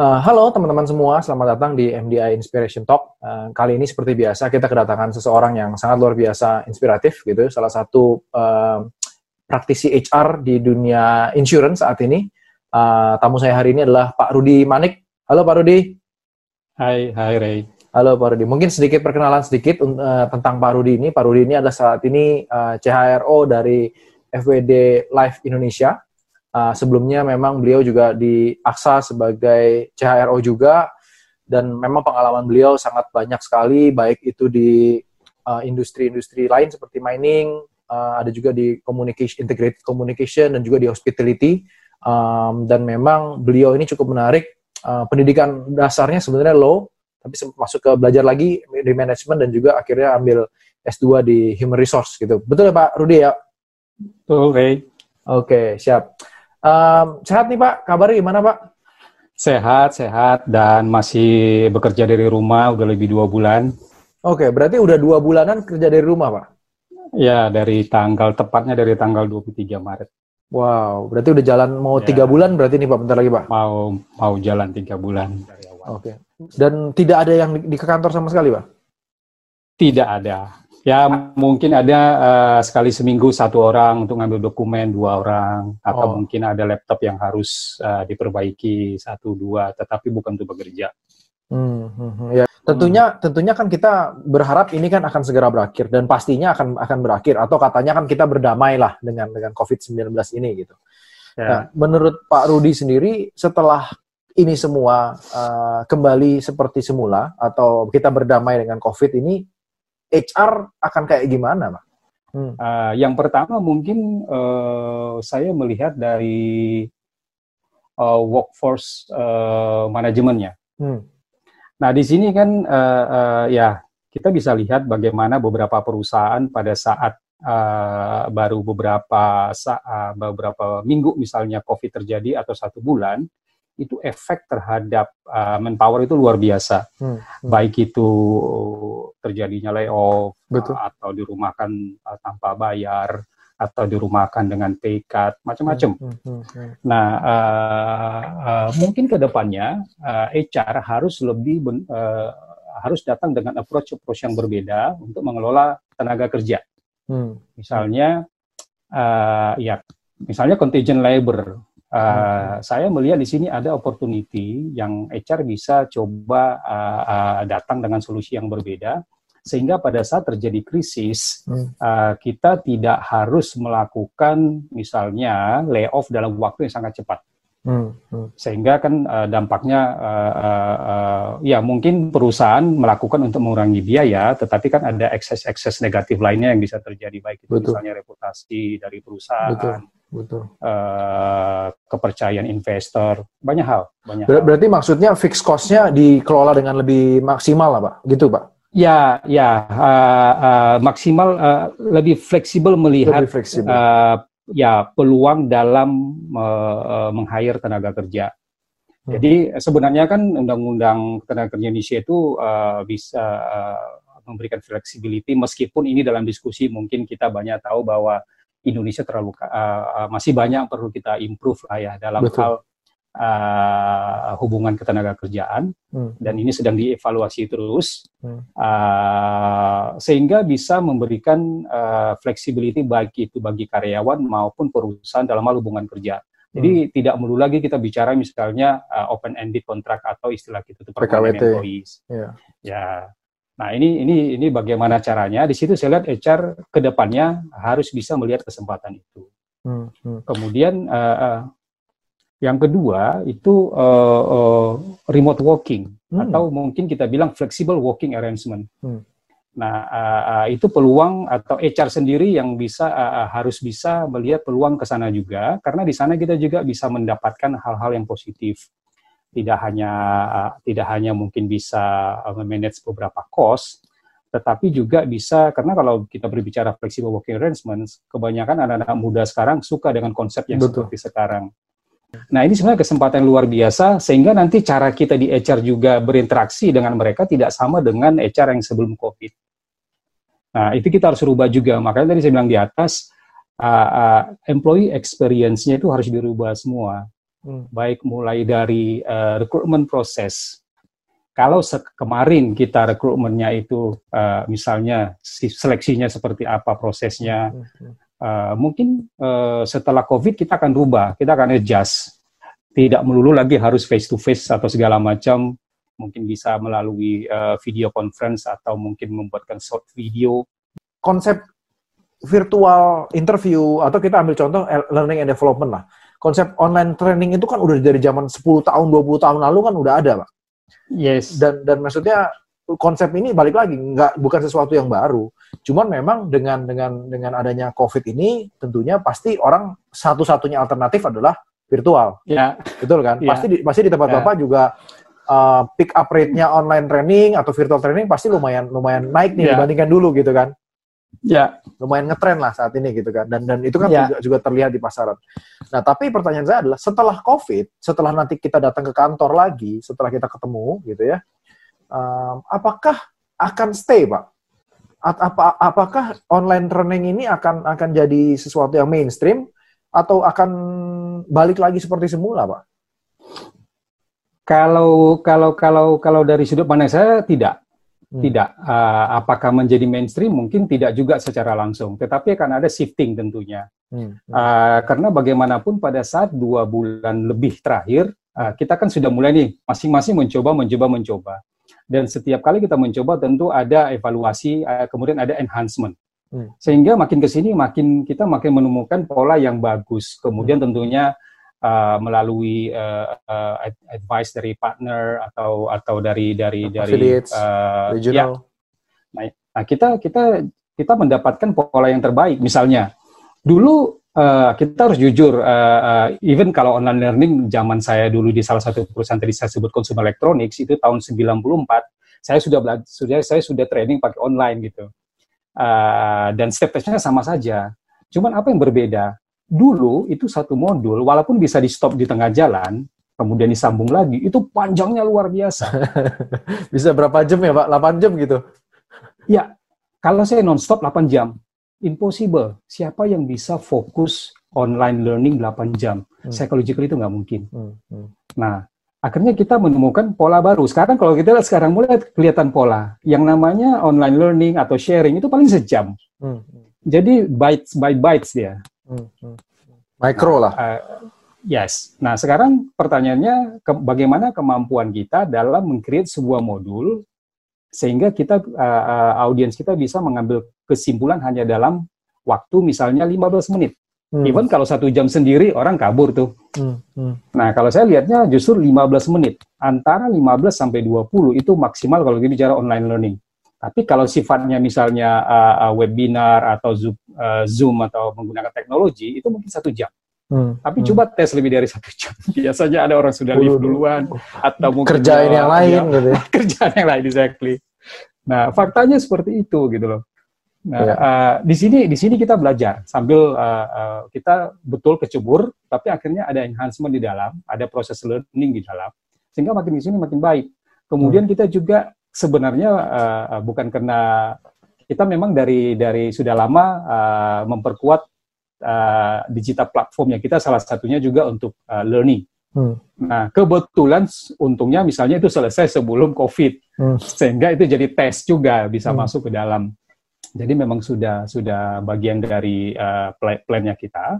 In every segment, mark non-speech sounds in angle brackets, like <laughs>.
Uh, halo teman-teman semua, selamat datang di MDI Inspiration Talk. Uh, kali ini seperti biasa kita kedatangan seseorang yang sangat luar biasa inspiratif gitu, salah satu uh, praktisi HR di dunia insurance saat ini. Uh, tamu saya hari ini adalah Pak Rudi Manik. Halo Pak Rudi. Hai, hai Ray. Halo Pak Rudi. Mungkin sedikit perkenalan sedikit uh, tentang Pak Rudi ini. Pak Rudi ini adalah saat ini uh, CHRO dari FWD Life Indonesia Uh, sebelumnya memang beliau juga di AXA sebagai CHRO juga dan memang pengalaman beliau sangat banyak sekali baik itu di uh, industri-industri uh, lain seperti mining, uh, ada juga di communication integrated communication dan juga di hospitality um, dan memang beliau ini cukup menarik uh, pendidikan dasarnya sebenarnya low tapi masuk ke belajar lagi di manajemen dan juga akhirnya ambil S2 di human resource gitu. Betul ya Pak Rudi ya? Betul, Oke, okay, siap. Um, sehat nih Pak, kabarnya gimana Pak? Sehat, sehat, dan masih bekerja dari rumah udah lebih dua bulan. Oke, berarti udah dua bulanan kerja dari rumah Pak? Ya, dari tanggal, tepatnya dari tanggal 23 Maret. Wow, berarti udah jalan mau ya. tiga bulan berarti nih Pak, bentar lagi Pak? Mau mau jalan tiga bulan Oke, dan tidak ada yang di, di kantor sama sekali Pak? Tidak ada. Ya mungkin ada uh, sekali seminggu satu orang untuk ngambil dokumen dua orang atau oh. mungkin ada laptop yang harus uh, diperbaiki satu dua tetapi bukan untuk bekerja. Hmm, hmm, hmm, ya tentunya hmm. tentunya kan kita berharap ini kan akan segera berakhir dan pastinya akan akan berakhir atau katanya kan kita berdamai lah dengan dengan COVID-19 ini gitu. Ya. Nah, menurut Pak Rudi sendiri setelah ini semua uh, kembali seperti semula atau kita berdamai dengan COVID ini HR akan kayak gimana, Pak? Hmm. Uh, yang pertama mungkin uh, saya melihat dari uh, workforce uh, manajemennya. Hmm. Nah di sini kan uh, uh, ya kita bisa lihat bagaimana beberapa perusahaan pada saat uh, baru beberapa saat, beberapa minggu misalnya COVID terjadi atau satu bulan itu efek terhadap uh, manpower itu luar biasa. Hmm, hmm. Baik itu terjadinya layoff Betul. Uh, atau dirumahkan uh, tanpa bayar atau dirumahkan dengan pay cut, macam-macam. Hmm, hmm, hmm, hmm. Nah, uh, uh, mungkin ke depannya uh, HR harus lebih ben, uh, harus datang dengan approach approach yang berbeda untuk mengelola tenaga kerja. Hmm. Misalnya, uh, ya, misalnya contingent labor Uh, saya melihat di sini ada opportunity yang HR bisa coba uh, uh, datang dengan solusi yang berbeda sehingga pada saat terjadi krisis hmm. uh, kita tidak harus melakukan misalnya layoff dalam waktu yang sangat cepat. Hmm, hmm. Sehingga kan uh, dampaknya uh, uh, uh, ya mungkin perusahaan melakukan untuk mengurangi biaya, tetapi kan ada ekses-ekses negatif lainnya yang bisa terjadi baik itu Betul. misalnya reputasi dari perusahaan. Betul betul. Uh, kepercayaan investor, banyak hal. Banyak Ber hal. Berarti maksudnya fixed cost-nya dikelola dengan lebih maksimal lah, Pak? Gitu, Pak? Ya, ya, uh, uh, maksimal, uh, lebih fleksibel melihat lebih fleksibel. Uh, ya peluang dalam uh, meng-hire tenaga kerja. Hmm. Jadi sebenarnya kan undang-undang tenaga kerja Indonesia itu uh, bisa uh, memberikan fleksibilitas meskipun ini dalam diskusi mungkin kita banyak tahu bahwa Indonesia terlalu uh, masih banyak yang perlu kita improve lah ya dalam Betul. hal uh, hubungan ketenaga kerjaan hmm. dan ini sedang dievaluasi terus hmm. uh, sehingga bisa memberikan uh, flexibility baik itu bagi karyawan maupun perusahaan dalam hal hubungan kerja. Jadi hmm. tidak perlu lagi kita bicara misalnya uh, open ended kontrak atau istilah kita itu employees. Yeah. Ya, Nah ini ini ini bagaimana caranya? Di situ saya lihat HR ke depannya harus bisa melihat kesempatan itu. Hmm, hmm. Kemudian uh, uh, yang kedua itu uh, uh, remote working hmm. atau mungkin kita bilang flexible working arrangement. Hmm. Nah uh, uh, itu peluang atau HR sendiri yang bisa uh, harus bisa melihat peluang ke sana juga karena di sana kita juga bisa mendapatkan hal-hal yang positif tidak hanya uh, tidak hanya mungkin bisa uh, memanage beberapa cost, tetapi juga bisa karena kalau kita berbicara flexible working arrangements, kebanyakan anak-anak muda sekarang suka dengan konsep yang Betul. seperti sekarang. Nah ini sebenarnya kesempatan luar biasa sehingga nanti cara kita di HR juga berinteraksi dengan mereka tidak sama dengan HR yang sebelum COVID. Nah itu kita harus rubah juga. Makanya tadi saya bilang di atas, uh, uh, employee experience-nya itu harus dirubah semua hmm. baik mulai dari uh, recruitment proses. Kalau kemarin kita rekrutmennya itu uh, misalnya seleksinya seperti apa prosesnya, uh, mungkin uh, setelah COVID kita akan rubah, kita akan adjust. Tidak melulu lagi harus face to face atau segala macam, mungkin bisa melalui uh, video conference atau mungkin membuatkan short video. Konsep virtual interview atau kita ambil contoh learning and development lah. Konsep online training itu kan udah dari zaman 10 tahun, 20 tahun lalu kan udah ada, Pak. Yes. Dan dan maksudnya konsep ini balik lagi nggak bukan sesuatu yang baru. Cuman memang dengan dengan dengan adanya COVID ini tentunya pasti orang satu-satunya alternatif adalah virtual. Ya. Yeah. Betul kan? Yeah. Pasti di, pasti di tempat yeah. Bapak juga uh, pick up rate-nya online training atau virtual training pasti lumayan lumayan naik nih yeah. dibandingkan dulu gitu kan ya lumayan ngetren lah saat ini gitu kan dan dan itu kan ya. juga, juga terlihat di pasaran. Nah tapi pertanyaan saya adalah setelah COVID, setelah nanti kita datang ke kantor lagi, setelah kita ketemu gitu ya, um, apakah akan stay pak? Apa, apakah online training ini akan akan jadi sesuatu yang mainstream atau akan balik lagi seperti semula pak? Kalau kalau kalau kalau dari sudut pandang saya tidak Hmm. Tidak. Uh, apakah menjadi mainstream? Mungkin tidak juga secara langsung. Tetapi akan ada shifting tentunya. Hmm. Uh, karena bagaimanapun pada saat dua bulan lebih terakhir, uh, kita kan sudah mulai nih masing-masing mencoba, mencoba, mencoba. Dan setiap kali kita mencoba tentu ada evaluasi, uh, kemudian ada enhancement. Hmm. Sehingga makin ke sini makin kita makin menemukan pola yang bagus. Kemudian hmm. tentunya uh, melalui uh, uh, advice dari partner atau atau dari dari dari uh, Ya. Nah, nah, kita kita kita mendapatkan pola yang terbaik. Misalnya, dulu uh, kita harus jujur, uh, uh, even kalau online learning zaman saya dulu di salah satu perusahaan tadi saya sebut consumer electronics itu tahun 94, saya sudah belajar, sudah saya sudah training pakai online gitu. Uh, dan step-stepnya sama saja. Cuman apa yang berbeda? Dulu itu satu modul walaupun bisa di stop di tengah jalan kemudian disambung lagi itu panjangnya luar biasa. <laughs> Bisa berapa jam ya pak? 8 jam gitu? Ya kalau saya non-stop 8 jam impossible. Siapa yang bisa fokus online learning 8 jam? Hmm. psychological itu nggak mungkin. Hmm. Hmm. nah akhirnya kita menemukan pola baru. Sekarang kalau kita lihat sekarang mulai kelihatan pola. Yang namanya online learning atau sharing itu paling sejam. Hmm. jadi bytes by bytes dia Hmm, hmm. Micro lah. Uh, yes. Nah sekarang pertanyaannya ke, bagaimana kemampuan kita dalam mengcreate sebuah modul sehingga kita uh, uh, audiens kita bisa mengambil kesimpulan hanya dalam waktu misalnya 15 menit. Hmm. Even kalau satu jam sendiri orang kabur tuh. Hmm. Hmm. Nah kalau saya lihatnya justru 15 menit antara 15 sampai 20 itu maksimal kalau bicara online learning. Tapi kalau sifatnya misalnya uh, uh, webinar atau Zoom, uh, Zoom atau menggunakan teknologi itu mungkin satu jam. Hmm, Tapi hmm. coba tes lebih dari satu jam. <laughs> Biasanya ada orang sudah live duluan atau mungkin kerjaan yang lain ya, gitu. Ya. <laughs> kerjaan yang lain exactly. Nah faktanya seperti itu gitu loh. Nah ya. uh, di sini di sini kita belajar sambil uh, uh, kita betul kecebur, tapi akhirnya ada enhancement di dalam, ada proses learning di dalam, sehingga makin di sini makin baik. Kemudian hmm. kita juga sebenarnya uh, bukan karena kita memang dari dari sudah lama uh, memperkuat uh, digital platformnya kita salah satunya juga untuk uh, learning. Hmm. Nah kebetulan untungnya misalnya itu selesai sebelum COVID, hmm. sehingga itu jadi tes juga bisa hmm. masuk ke dalam. Jadi memang sudah sudah bagian dari uh, plan-nya kita.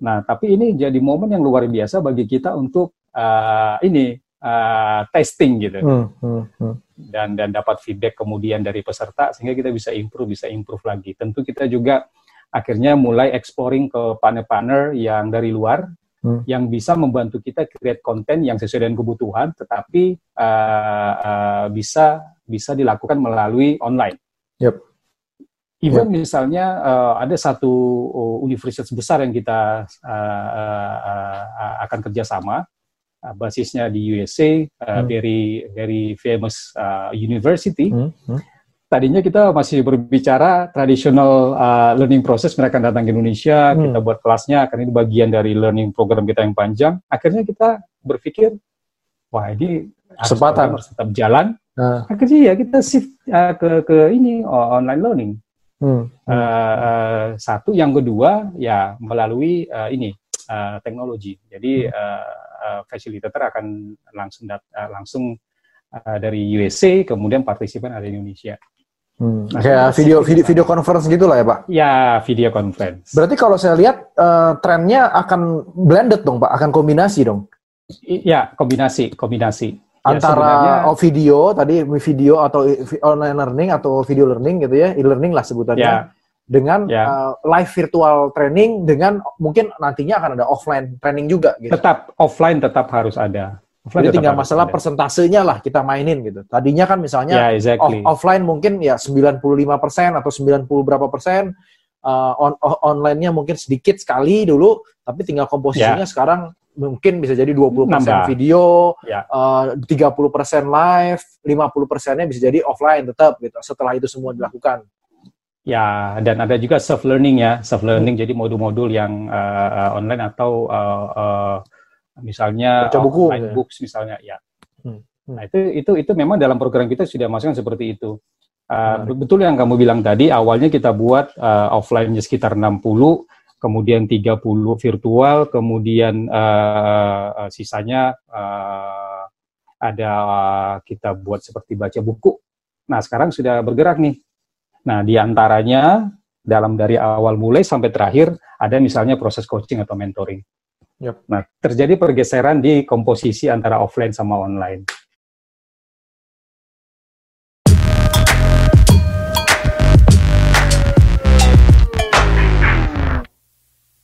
Nah tapi ini jadi momen yang luar biasa bagi kita untuk uh, ini uh, testing gitu hmm, hmm, hmm. dan dan dapat feedback kemudian dari peserta sehingga kita bisa improve bisa improve lagi tentu kita juga akhirnya mulai exploring ke partner-partner yang dari luar hmm. yang bisa membantu kita create konten yang sesuai dengan kebutuhan tetapi uh, uh, bisa bisa dilakukan melalui online. Yep. Even yep. misalnya uh, ada satu universitas besar yang kita uh, uh, uh, akan kerjasama uh, basisnya di USA, uh, hmm. very very famous uh, university. Hmm. Hmm. Tadinya kita masih berbicara tradisional uh, learning process, mereka datang ke Indonesia, hmm. kita buat kelasnya, karena ini bagian dari learning program kita yang panjang. Akhirnya kita berpikir, wah ini kesempatan harus tetap jalan. Uh. Akhirnya ya kita shift uh, ke ke ini oh, online learning. Hmm. Uh, uh, satu, yang kedua ya melalui uh, ini uh, teknologi. Jadi uh, uh, fasilitator akan langsung dat uh, langsung uh, dari USA, kemudian partisipan ada di Indonesia. Hmm. Nah, kayak video video video conference gitu lah ya pak? Ya video conference. Berarti kalau saya lihat uh, trennya akan blended dong pak, akan kombinasi dong? Iya kombinasi kombinasi. Ya, Antara ya, video tadi video atau online learning atau video learning gitu ya, e-learning lah sebutannya. Ya. Dengan ya. uh, live virtual training dengan mungkin nantinya akan ada offline training juga gitu. Tetap offline tetap harus ada. Offline Jadi tinggal masalah ada. persentasenya lah kita mainin gitu. Tadinya kan misalnya yeah, exactly. off, offline mungkin ya 95% atau 90 berapa persen, uh, on, online-nya mungkin sedikit sekali dulu, tapi tinggal komposisinya yeah. sekarang mungkin bisa jadi 20% Nambah. video, ya. uh, 30% live, 50 persennya bisa jadi offline tetap gitu setelah itu semua dilakukan. Ya, dan ada juga self learning ya, self learning hmm. jadi modul-modul yang uh, uh, online atau uh, uh, misalnya Baca buku, online ya. books misalnya ya. Hmm. Hmm. Nah, itu itu itu memang dalam program kita sudah masukkan seperti itu. Uh, hmm. betul yang kamu bilang tadi, awalnya kita buat uh, offline-nya sekitar 60 kemudian 30 virtual, kemudian uh, uh, sisanya uh, ada uh, kita buat seperti baca buku. Nah, sekarang sudah bergerak nih. Nah, di antaranya dalam dari awal mulai sampai terakhir ada misalnya proses coaching atau mentoring. Yep. Nah, terjadi pergeseran di komposisi antara offline sama online.